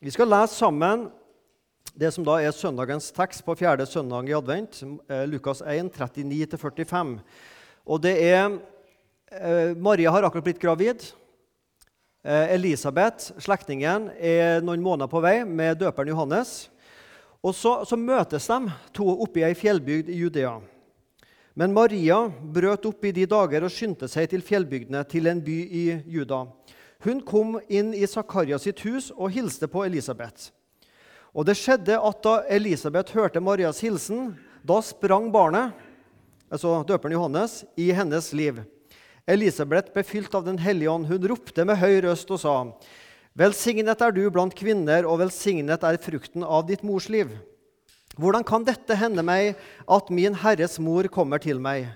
Vi skal lese sammen det som da er søndagens tekst på fjerde søndag i advent, eh, Lukas 1, 39-45. Og det er eh, Maria har akkurat blitt gravid. Eh, Elisabeth, slektningen, er noen måneder på vei med døperen Johannes. Og så, så møtes de to oppe i ei fjellbygd i Judea. Men Maria brøt opp i de dager og skyndte seg til fjellbygdene, til en by i Juda. Hun kom inn i Zakarias sitt hus og hilste på Elisabeth. Og det skjedde at da Elisabeth hørte Marias hilsen, da sprang barnet, altså døperen Johannes, i hennes liv. Elisabeth ble fylt av Den hellige ånd. Hun ropte med høy røst og sa:" Velsignet er du blant kvinner, og velsignet er frukten av ditt mors liv. Hvordan kan dette hende meg at min Herres mor kommer til meg?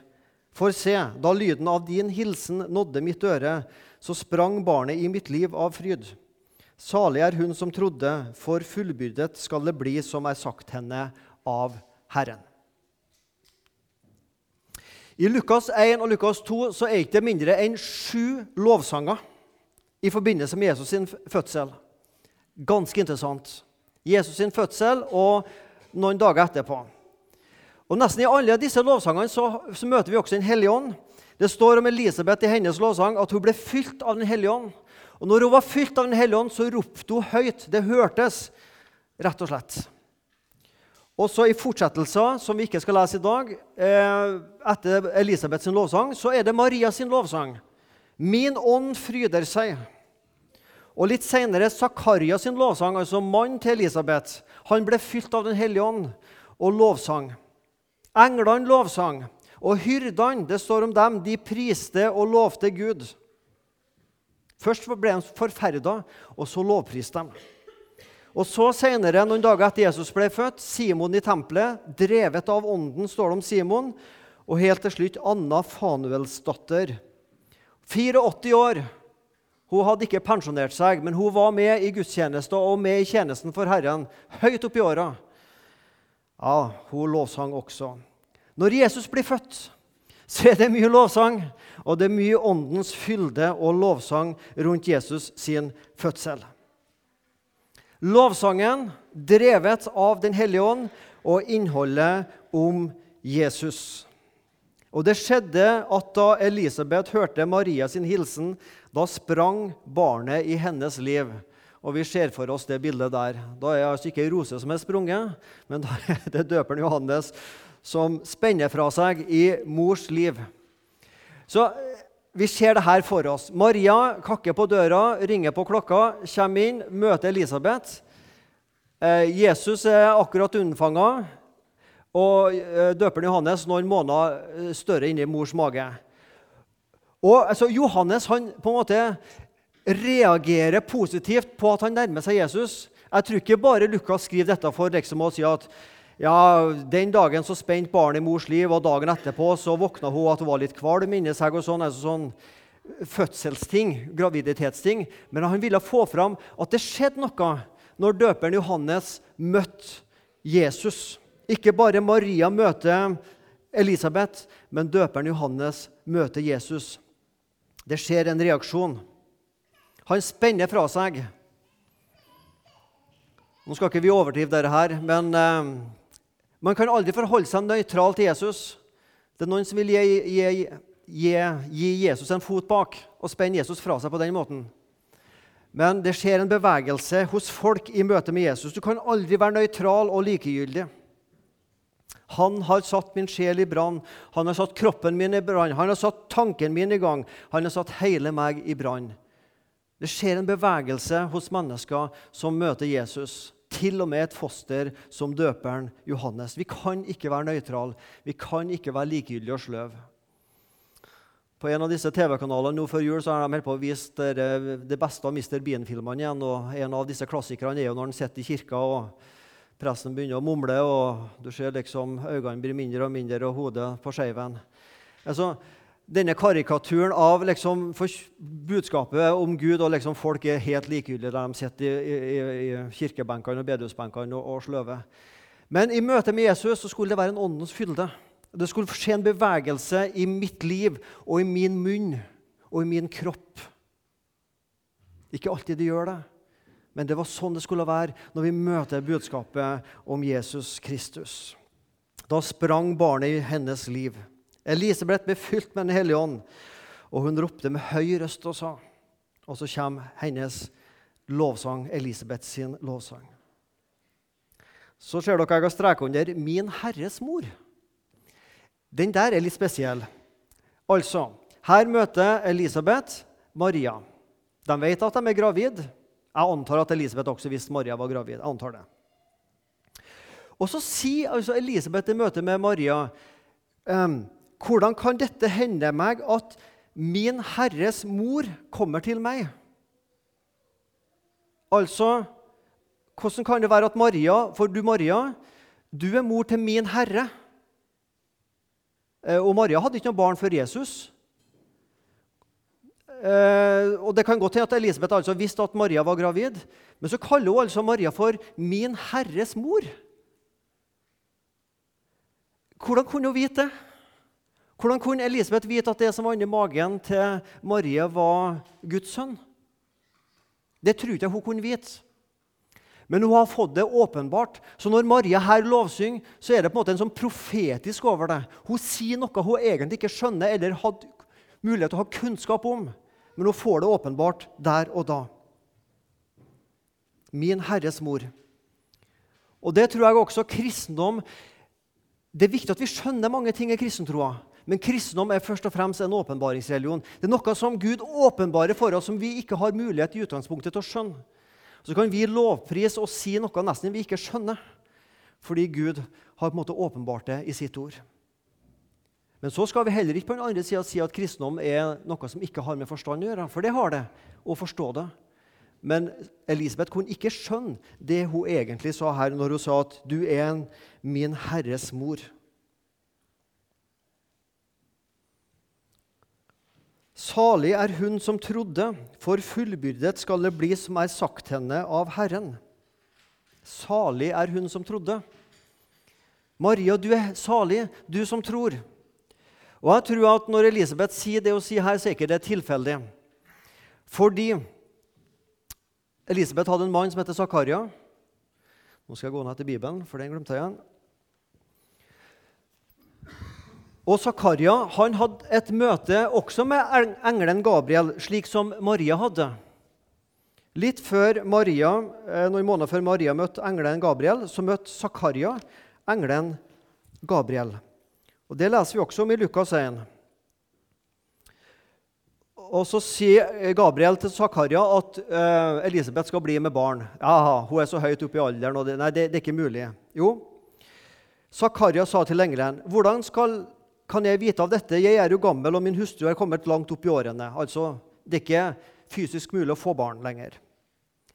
For se, da lyden av din hilsen nådde mitt øre, så sprang barnet i mitt liv av fryd. Salig er hun som trodde, for fullbyrdet skal det bli som er sagt henne av Herren. I Lukas 1 og Lukas 2 så er det ikke mindre enn sju lovsanger i forbindelse med Jesus sin fødsel. Ganske interessant. Jesus sin fødsel og noen dager etterpå. Og Nesten i alle disse lovsangene så, så møter vi også Den hellige ånd. Det står om Elisabeth i hennes lovsang at hun ble fylt av Den hellige ånd. Og når hun var fylt av Den hellige ånd, så ropte hun høyt. Det hørtes, rett og slett. Og så I fortsettelser, som vi ikke skal lese i dag, eh, etter Elisabeths lovsang, så er det Maria sin lovsang. Min ånd fryder seg. Og Litt senere Zakaria sin lovsang, altså mannen til Elisabeth. Han ble fylt av Den hellige ånd og lovsang. Englene lovsang. Og hyrdene, det står om dem, de priste og lovte Gud. Først ble de forferda, og så lovpriste de. Og så Senere, noen dager etter Jesus ble født, Simon i tempelet, drevet av ånden, står det om Simon. Og helt til slutt Anna Fanuelsdatter. 84 år. Hun hadde ikke pensjonert seg, men hun var med i gudstjeneste og med i tjenesten for Herren høyt opp i åra. Ja, hun lovsang også. Når Jesus blir født, så er det mye lovsang, og det er mye åndens fylde og lovsang rundt Jesus sin fødsel. Lovsangen drevet av Den hellige ånd og innholdet om Jesus. Og det skjedde at da Elisabeth hørte Maria sin hilsen, da sprang barnet i hennes liv. Og Vi ser for oss det bildet der. Da er det altså ikke ei rose som er sprunget, men da er det døperen Johannes som spenner fra seg i mors liv. Så vi ser det her for oss. Maria kakker på døra, ringer på klokka, kommer inn, møter Elisabeth. Eh, Jesus er akkurat unnfanga og eh, døperen Johannes noen måneder eh, større inni mors mage. Og altså, Johannes han på en måte reagerer positivt på at han nærmer seg Jesus. Jeg tror ikke bare Lukas skriver dette for liksom å si at ja, den dagen så spente barnet i mors liv, og dagen etterpå så våkna hun at hun var litt kvalm inni seg. og sånn, altså sånn Fødselsting, graviditetsting. Men han ville få fram at det skjedde noe når døperen Johannes møtte Jesus. Ikke bare Maria møter Elisabeth, men døperen Johannes møter Jesus. Det skjer en reaksjon. Han spenner fra seg. Nå skal ikke vi overdrive dette, her, men eh, man kan aldri forholde seg nøytral til Jesus. Det er noen som vil gi, gi, gi, gi Jesus en fot bak og spenne Jesus fra seg på den måten. Men det skjer en bevegelse hos folk i møte med Jesus. Du kan aldri være nøytral og likegyldig. Han har satt min sjel i brann, han har satt kroppen min i brann, han har satt tanken min i gang, han har satt hele meg i brann. Det skjer en bevegelse hos mennesker som møter Jesus. Til og med et foster som døperen Johannes. Vi kan ikke være nøytrale, vi kan ikke være likegyldige og sløve. På en av disse TV-kanalene nå før jul så har de på å vise det beste av Mr. Bean-filmene igjen. og En av disse klassikerne er jo når han sitter i kirka og Presten begynner å mumle, og du ser liksom øynene blir mindre og mindre, og hodet på skeiven. Altså, denne karikaturen av liksom, budskapet om Gud og liksom, folk er helt likegyldige der de sitter i, i, i kirkebenkene og bedehusbenkene og, og sløver. Men i møte med Jesus så skulle det være en åndens fylde. Det skulle skje en bevegelse i mitt liv og i min munn og i min kropp. Ikke alltid det gjør det, Men det var sånn det skulle være når vi møter budskapet om Jesus Kristus. Da sprang barnet i hennes liv. Elisabeth ble fylt med Den hellige ånd, og hun ropte med høy røst og sa Og så kommer hennes lovsang, Elisabeth sin lovsang. Så ser dere jeg har streket under 'Min Herres mor'. Den der er litt spesiell. Altså, her møter Elisabeth Maria. De vet at de er gravid. Jeg antar at Elisabeth også visste Maria var gravid. Jeg antar det. Og så sier altså Elisabeth i møte med Maria um, hvordan kan dette hende meg at min Herres mor kommer til meg? Altså, hvordan kan det være at Maria, for du Maria, du er mor til min Herre? Eh, og Maria hadde ikke noe barn før Jesus. Eh, og Det kan godt hende at Elisabeth altså visste at Maria var gravid, men så kaller hun altså Maria for 'min Herres mor'. Hvordan kunne hun vite det? Hvordan kunne Elisabeth vite at det som var inni magen til Marie, var Guds sønn? Det tror jeg hun kunne vite. Men hun har fått det åpenbart. Så når Maria her lovsynger, så er det på en måte en sånn profetisk over det. Hun sier noe hun egentlig ikke skjønner eller hadde mulighet til å ha kunnskap om men hun får det åpenbart der og da. Min Herres mor. Og det tror jeg også kristendom Det er viktig at vi skjønner mange ting i kristentroa. Men kristendom er først og fremst en åpenbaringsreligion. Det er noe som Gud åpenbarer for oss, som vi ikke har mulighet i utgangspunktet til å skjønne. Så kan vi lovprise og si noe nesten vi ikke skjønner, fordi Gud har på en måte åpenbart det i sitt ord. Men så skal vi heller ikke på den andre sida si at kristendom er noe som ikke har med forstand å gjøre. For det har det, å forstå det. Men Elisabeth kunne ikke skjønne det hun egentlig sa her når hun sa at 'du er min Herres mor'. Salig er hun som trodde, for fullbyrdet skal det bli som er sagt henne av Herren. Salig er hun som trodde. Maria, du er salig, du som tror. Og jeg tror at Når Elisabeth sier det hun sier her, så er ikke det tilfeldig. Fordi Elisabeth hadde en mann som heter Zakaria. Nå skal jeg gå ned til Bibelen, for den glemte jeg igjen. Og Zakaria han hadde et møte også med engelen Gabriel, slik som Maria hadde. Litt før Maria, eh, Noen måneder før Maria møtte engelen Gabriel, så møtte Zakaria engelen Gabriel. Og Det leser vi også om i Lukas 1. Og Så sier Gabriel til Zakaria at uh, Elisabeth skal bli med barn. Ja, hun er så høyt oppe i alderen. og det, Nei, det, det, er ikke mulig. Jo, Zakaria sa til engelen, 'Hvordan skal, kan jeg vite av dette? Jeg er jo gammel, og min hustru er kommet langt opp i årene.' Altså, Det er ikke fysisk mulig å få barn lenger.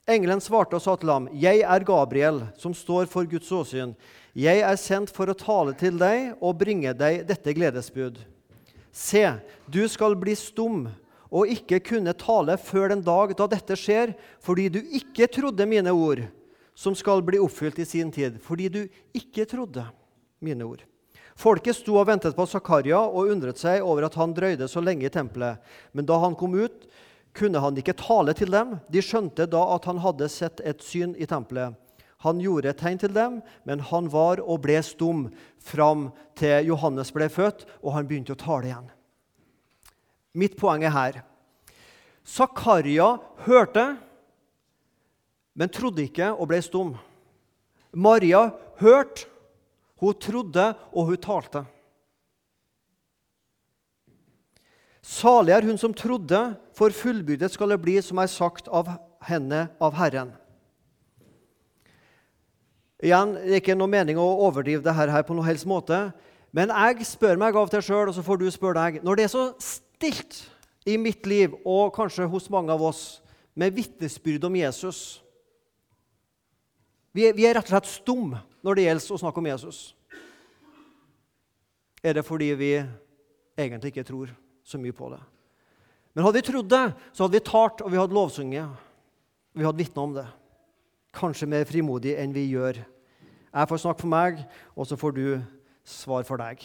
Engelen svarte og sa til ham, 'Jeg er Gabriel, som står for Guds åsyn.' 'Jeg er sendt for å tale til deg og bringe deg dette gledesbud.' 'Se, du skal bli stum og ikke kunne tale før den dag da dette skjer,' 'fordi du ikke trodde mine ord, som skal bli oppfylt i sin tid.' 'Fordi du ikke trodde mine ord.' Folket sto og ventet på Zakaria og undret seg over at han drøyde så lenge i tempelet. Men da han kom ut, kunne han ikke tale til dem. De skjønte da at han hadde sett et syn i tempelet. Han gjorde et tegn til dem, men han var og ble stum fram til Johannes ble født, og han begynte å tale igjen. Mitt poeng er her. Zakaria hørte, men trodde ikke og ble stum. Maria hørte, hun trodde, og hun talte. Salig er hun som trodde, for fullbyrdet skal det bli som er sagt av henne av Herren. Igjen, Det er ikke noe mening å overdrive det her på noen helst måte. Men jeg spør meg av og til sjøl, og så får du spørre deg Når det er så stilt i mitt liv, og kanskje hos mange av oss, med vitnesbyrd om Jesus vi er, vi er, rett og slett stum når det gjelder å snakke om Jesus. Er det fordi vi egentlig ikke tror så mye på det? Men hadde vi trodd det, så hadde vi talt, og vi hadde lovsunget. Vi hadde vitna om det kanskje mer frimodig enn vi gjør. Jeg får snakke for meg, og så får du svar for deg.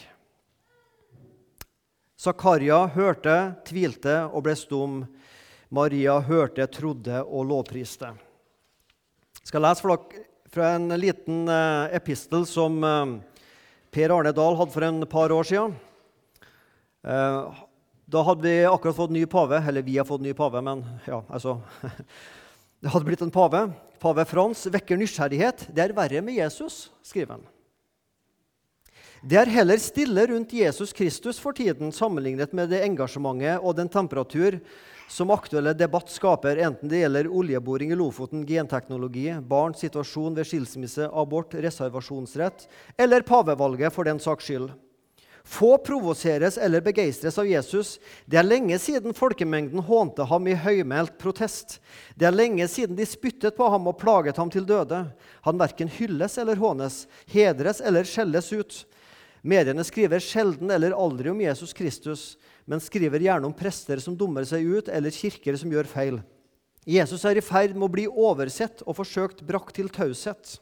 Zakaria hørte, tvilte og ble stum. Maria hørte, trodde og lovpriste. Jeg skal lese for dere fra en liten eh, epistel som eh, Per Arne Dahl hadde for en par år siden. Eh, da hadde vi akkurat fått ny pave. Eller vi har fått ny pave, men ja, altså Det hadde blitt en pave. Pave Frans vekker nysgjerrighet. Det er verre med Jesus, skriver han. Det er heller stille rundt Jesus Kristus for tiden sammenlignet med det engasjementet og den temperatur som aktuelle debatt skaper, enten det gjelder oljeboring i Lofoten, genteknologi, barns situasjon ved skilsmisse, abort, reservasjonsrett eller pavevalget, for den saks skyld. Få provoseres eller begeistres av Jesus. Det er lenge siden folkemengden hånte ham i høymælt protest. Det er lenge siden de spyttet på ham og plaget ham til døde. Han verken hylles eller hånes, hedres eller skjelles ut. Mediene skriver sjelden eller aldri om Jesus Kristus, men skriver gjerne om prester som dummer seg ut, eller kirker som gjør feil. Jesus er i ferd med å bli oversett og forsøkt brakt til taushet.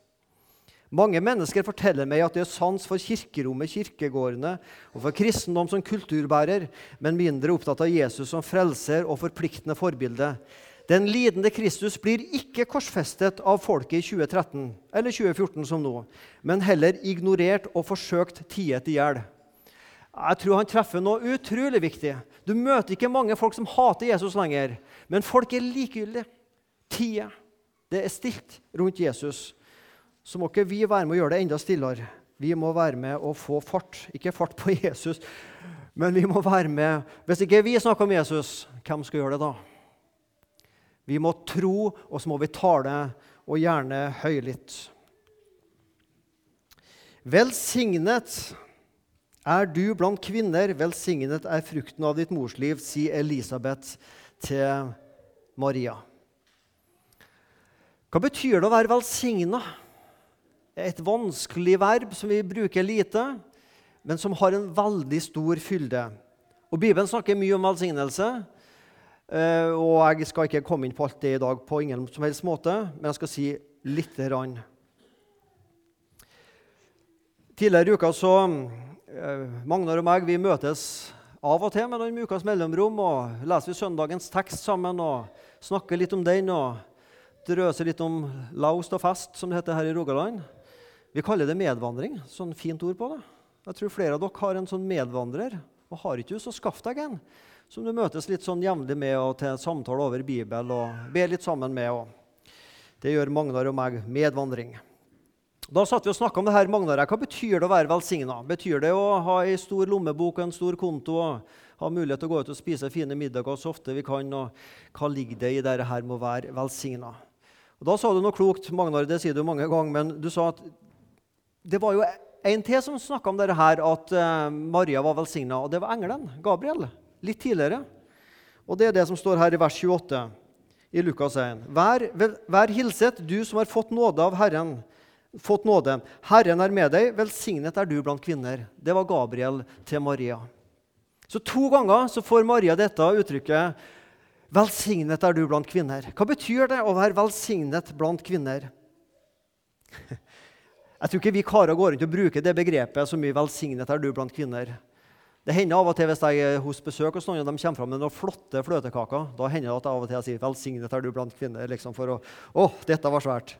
Mange mennesker forteller meg at de har sans for kirkerommet, kirkegårdene og for kristendom som kulturbærer, men mindre opptatt av Jesus som frelser og forpliktende forbilde. Den lidende Kristus blir ikke korsfestet av folket i 2013 eller 2014 som nå, men heller ignorert og forsøkt tiet i hjel. Jeg tror han treffer noe utrolig viktig. Du møter ikke mange folk som hater Jesus lenger, men folk er likegyldige. Tida. Det er stilt rundt Jesus. Så må ikke vi være med å gjøre det enda stillere. Vi må være med å få fart. Ikke fart på Jesus, men vi må være med Hvis ikke vi snakker om Jesus, hvem skal gjøre det da? Vi må tro, og så må vi tale, og gjerne høylytt. Velsignet er du blant kvinner, velsignet er frukten av ditt morsliv, sier Elisabeth til Maria. Hva betyr det å være velsigna? Et vanskelig verb som vi bruker lite, men som har en veldig stor fylde. Og Bibelen snakker mye om velsignelse. Eh, og Jeg skal ikke komme inn på alt det i dag, på ingen som helst måte, men jeg skal si lite grann. Tidligere i uka så Magnar og meg vi møtes av og til med noen ukas mellomrom og leser vi søndagens tekst sammen og snakker litt om den og drøser litt om laust og fest, som det heter her i Rogaland. Vi kaller det medvandring. Sånn fint ord på det. Jeg tror flere av dere har en sånn medvandrer. Og har ikke du, så skaff deg en som du møtes litt sånn jevnlig med og til samtale over Bibel og ber litt sammen med. Og det gjør Magnar og meg medvandring. Da satt vi og snakka om det her, Magnar. Hva betyr det å være velsigna? Betyr det å ha ei stor lommebok og en stor konto og ha mulighet til å gå ut og spise fine middager så ofte vi kan? Og hva ligger det i dette her med å være velsigna? Da sa du noe klokt, Magnar. Det sier du mange ganger. Men du sa at det var jo en til som snakka om dette her, at uh, Maria var velsigna. Og det var engelen, Gabriel. Litt tidligere. Og det er det som står her i vers 28 i Lukas 1. Vær, vær hilset, du som har fått nåde av Herren fått nåde. Herren er med deg, velsignet er du blant kvinner. Det var Gabriel til Maria. Så To ganger så får Maria dette uttrykket 'Velsignet er du blant kvinner'. Hva betyr det å være velsignet blant kvinner? Jeg tror ikke vi karer går rundt og bruker det begrepet så mye 'velsignet er du blant kvinner'. Det hender av og til hvis jeg er hos besøk hos noen og de kommer fram med noen flotte fløtekaker, da hender det at jeg av og til sier 'velsignet er du blant kvinner'. liksom for å, å, dette var svært.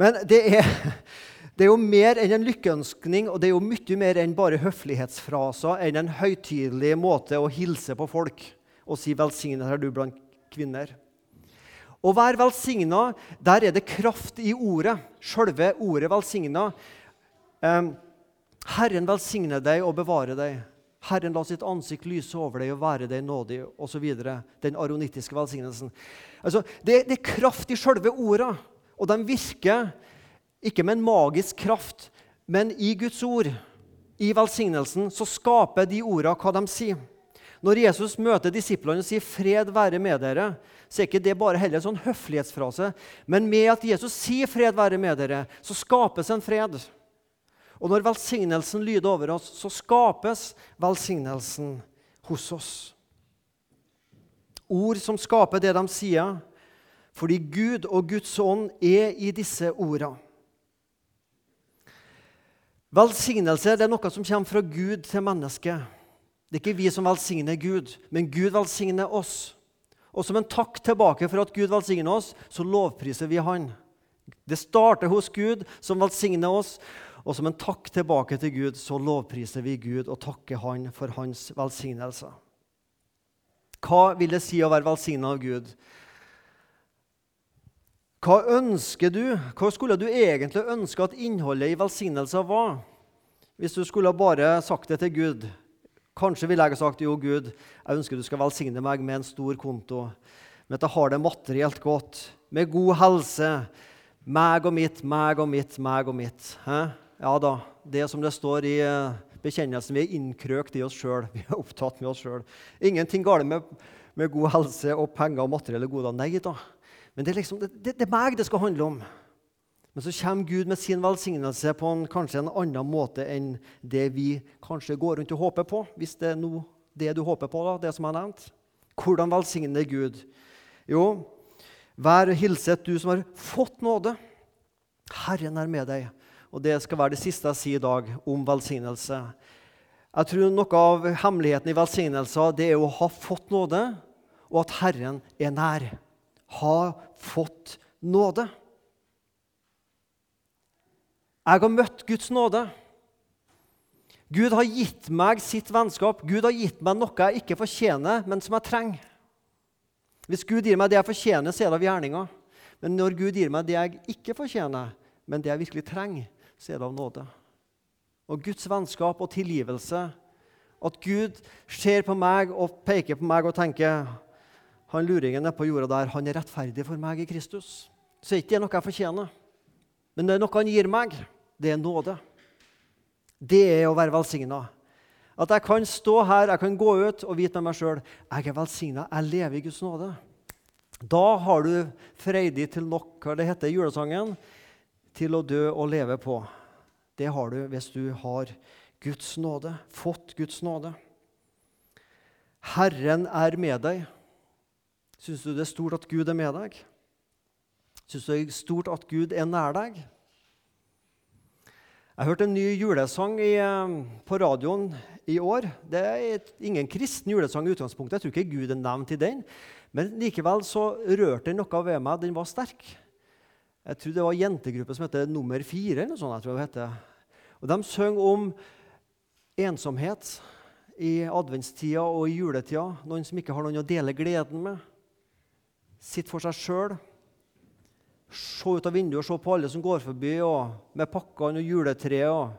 Men det er, det er, jo mer enn en lykkeønskning, og det er jo mye mer enn bare høflighetsfraser, enn en høytidelig måte å hilse på folk og si 'velsignet er du blant kvinner'. Å være velsigna, der er det kraft i ordet. Sjølve ordet 'velsigna'. Herren velsigne deg og bevare deg. Herren la sitt ansikt lyse over deg og være deg nådig, osv. Den aronittiske velsignelsen. Altså, det, det er kraft i sjølve orda. Og de virker ikke med en magisk kraft, men i Guds ord, i velsignelsen, så skaper de orda hva de sier. Når Jesus møter disiplene og sier 'fred være med dere', så er ikke det bare heller en sånn høflighetsfrase. Men med at Jesus sier 'fred være med dere', så skapes en fred. Og når velsignelsen lyder over oss, så skapes velsignelsen hos oss. Ord som skaper det de sier, fordi Gud og Guds ånd er i disse orda. Velsignelse det er noe som kommer fra Gud til mennesket. Det er ikke vi som velsigner Gud, men Gud velsigner oss. Og som en takk tilbake for at Gud velsigner oss, så lovpriser vi Han. Det starter hos Gud, som velsigner oss. Og som en takk tilbake til Gud, så lovpriser vi Gud og takker Han for Hans velsignelse. Hva vil det si å være velsigna av Gud? Hva ønsker du? Hva skulle du egentlig ønske at innholdet i velsignelsen var? Hvis du skulle bare sagt det til Gud. Kanskje ville jeg sagt jo, Gud, jeg ønsker du skal velsigne meg med en stor konto, med at jeg har det materielt godt, med god helse, meg og mitt, meg og mitt, meg og mitt. Hæ? Ja da, det som det står i eh, bekjennelsen, vi er innkrøkt i oss sjøl. Vi er opptatt med oss sjøl. Ingenting galt med, med, god helse og penger og materielle goder. Nei da. Men det er, liksom, det, det, det er meg det skal handle om. Men så kommer Gud med sin velsignelse på en, kanskje en annen måte enn det vi kanskje går rundt og håper på. Hvis det er noe, det du håper på, da, det som jeg nevnt. Hvordan velsigner Gud? Jo, Vær hilset, du som har fått nåde. Herren er med deg. Og Det skal være det siste jeg sier i dag om velsignelse. Jeg tror Noe av hemmeligheten i velsignelser det er å ha fått nåde, og at Herren er nær. Ha fått nåde. Jeg har møtt Guds nåde. Gud har gitt meg sitt vennskap. Gud har gitt meg noe jeg ikke fortjener, men som jeg trenger. Hvis Gud gir meg det jeg fortjener, så er det av gjerninga. Men når Gud gir meg det jeg ikke fortjener, men det jeg virkelig trenger, så er det av nåde. Og Guds vennskap og tilgivelse, at Gud ser på meg og peker på meg og tenker han luringen på jorda der, han er rettferdig for meg i Kristus. Så er ikke det noe jeg fortjener. Men det er noe han gir meg. Det er nåde. Det er å være velsigna. At jeg kan stå her, jeg kan gå ut og vite med meg sjøl jeg er velsigna, jeg lever i Guds nåde. Da har du freidig til nok, hva det heter i julesangen, til å dø og leve på. Det har du hvis du har Guds nåde, fått Guds nåde. Herren er med deg. Syns du det er stort at Gud er med deg? Syns du det er stort at Gud er nær deg? Jeg hørte en ny julesang i, eh, på radioen i år. Det er ingen kristen julesang i utgangspunktet. Jeg tror ikke Gud er nevnt i den. Men likevel så rørte den noe ved meg. Den var sterk. Jeg tror det var en jentegruppe som heter Nummer fire. eller noe sånt, jeg tror det heter. Og De sang om ensomhet i adventstida og i juletida. Noen som ikke har noen å dele gleden med. Sitter for seg sjøl se ut av vinduet og se på alle som går forbi, og med pakkene og juletreet,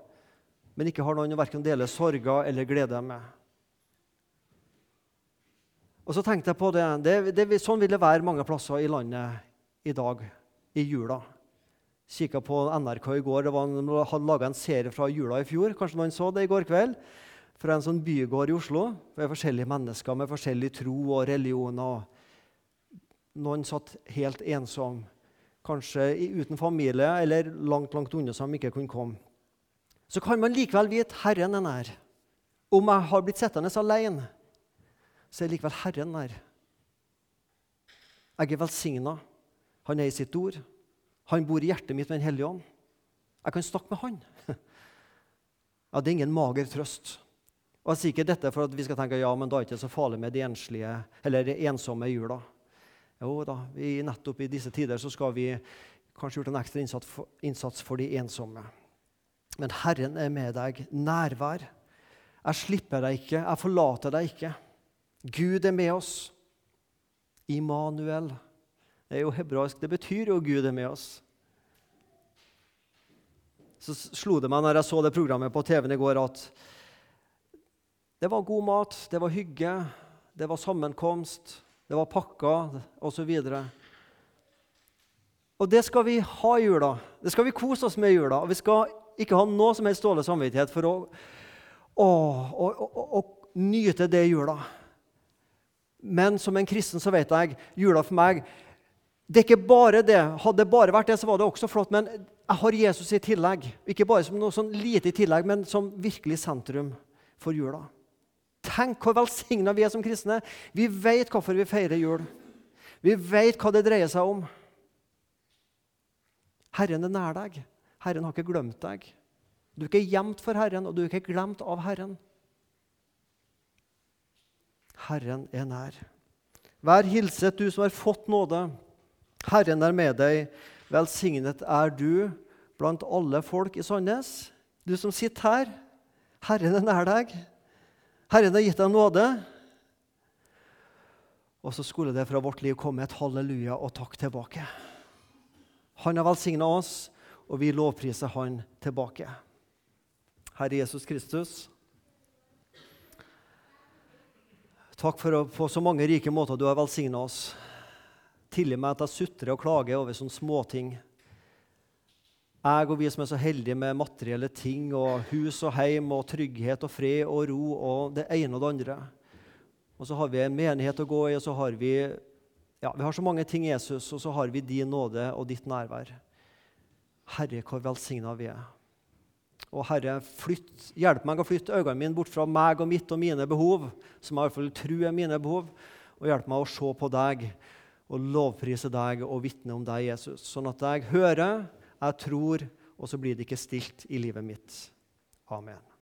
men ikke har noen verken dele sorger eller glede med. Og så tenkte jeg på det, det, det Sånn vil det være mange plasser i landet i dag i jula. Kikka på NRK i går. det var, en, hadde laga en serie fra jula i fjor. Kanskje noen så det i går kveld? Fra en sånn bygård i Oslo med forskjellige mennesker med forskjellig tro og religioner. Noen satt helt ensom kanskje uten familie eller langt langt unna som ikke kunne komme, så kan man likevel vite Herren er nær. Om jeg har blitt sittende alene, så er likevel Herren nær. Jeg er velsigna. Han er i sitt ord. Han bor i hjertet mitt med Den hellige ånd. Jeg kan snakke med han. Ja, Det er ingen mager trøst. Og Jeg sier ikke dette for at vi skal tenke ja, men da er det ikke så farlig med de enslige, eller ensomme i jula. Jo da, vi, nettopp i disse tider så skal vi kanskje gjort en ekstra innsats for, innsats for de ensomme. Men Herren er med deg. Nærvær. Jeg slipper deg ikke, jeg forlater deg ikke. Gud er med oss. Immanuel. Det er jo hebraisk. Det betyr jo Gud er med oss. Så slo det meg når jeg så det programmet på TV-en i går, at det var god mat, det var hygge, det var sammenkomst det var pakker osv. Og, det skal vi ha i jula. Det skal vi kose oss med i jula. Og vi skal ikke ha noe som helst dårlig samvittighet for å, å, å, å nyte det i jula. Men som en kristen så vet jeg jula for meg det er ikke bare det. Hadde det bare vært det, så var det også flott. Men jeg har Jesus i tillegg. Ikke bare som noe sånn lite i tillegg, men som virkelig sentrum for jula. Tenk hvor velsigna vi er som kristne. Vi vet hvorfor vi feirer jul. Vi vet hva det dreier seg om. Herren er nær deg. Herren har ikke glemt deg. Du er ikke gjemt for Herren, og du er ikke glemt av Herren. Herren er nær. Vær hilset, du som har fått nåde. Herren er med deg. Velsignet er du blant alle folk i Sandnes. Du som sitter her. Herren er nær deg. Herren har gitt deg nåde. Og så skulle det fra vårt liv komme et halleluja og takk tilbake. Han har velsigna oss, og vi lovpriser Han tilbake. Herre Jesus Kristus, takk for å, på så mange rike måter du har velsigna oss. Tilgi meg at jeg sutrer og klager over sånne småting. Jeg og vi som er så heldige med materielle ting og hus og heim og trygghet og fred og ro og det ene og det andre. Og så har vi en menighet å gå i, og så har vi ja, vi har så mange ting, Jesus, og så har vi din nåde og ditt nærvær. Herre, hvor velsigna vi er. Og Herre, flytt, hjelp meg å flytte øynene mine bort fra meg og mitt og mine behov, som jeg i hvert fall tror er mine behov, og hjelp meg å se på deg og lovprise deg og vitne om deg, Jesus. Sånn at jeg hører, jeg tror, og så blir det ikke stilt i livet mitt. Amen.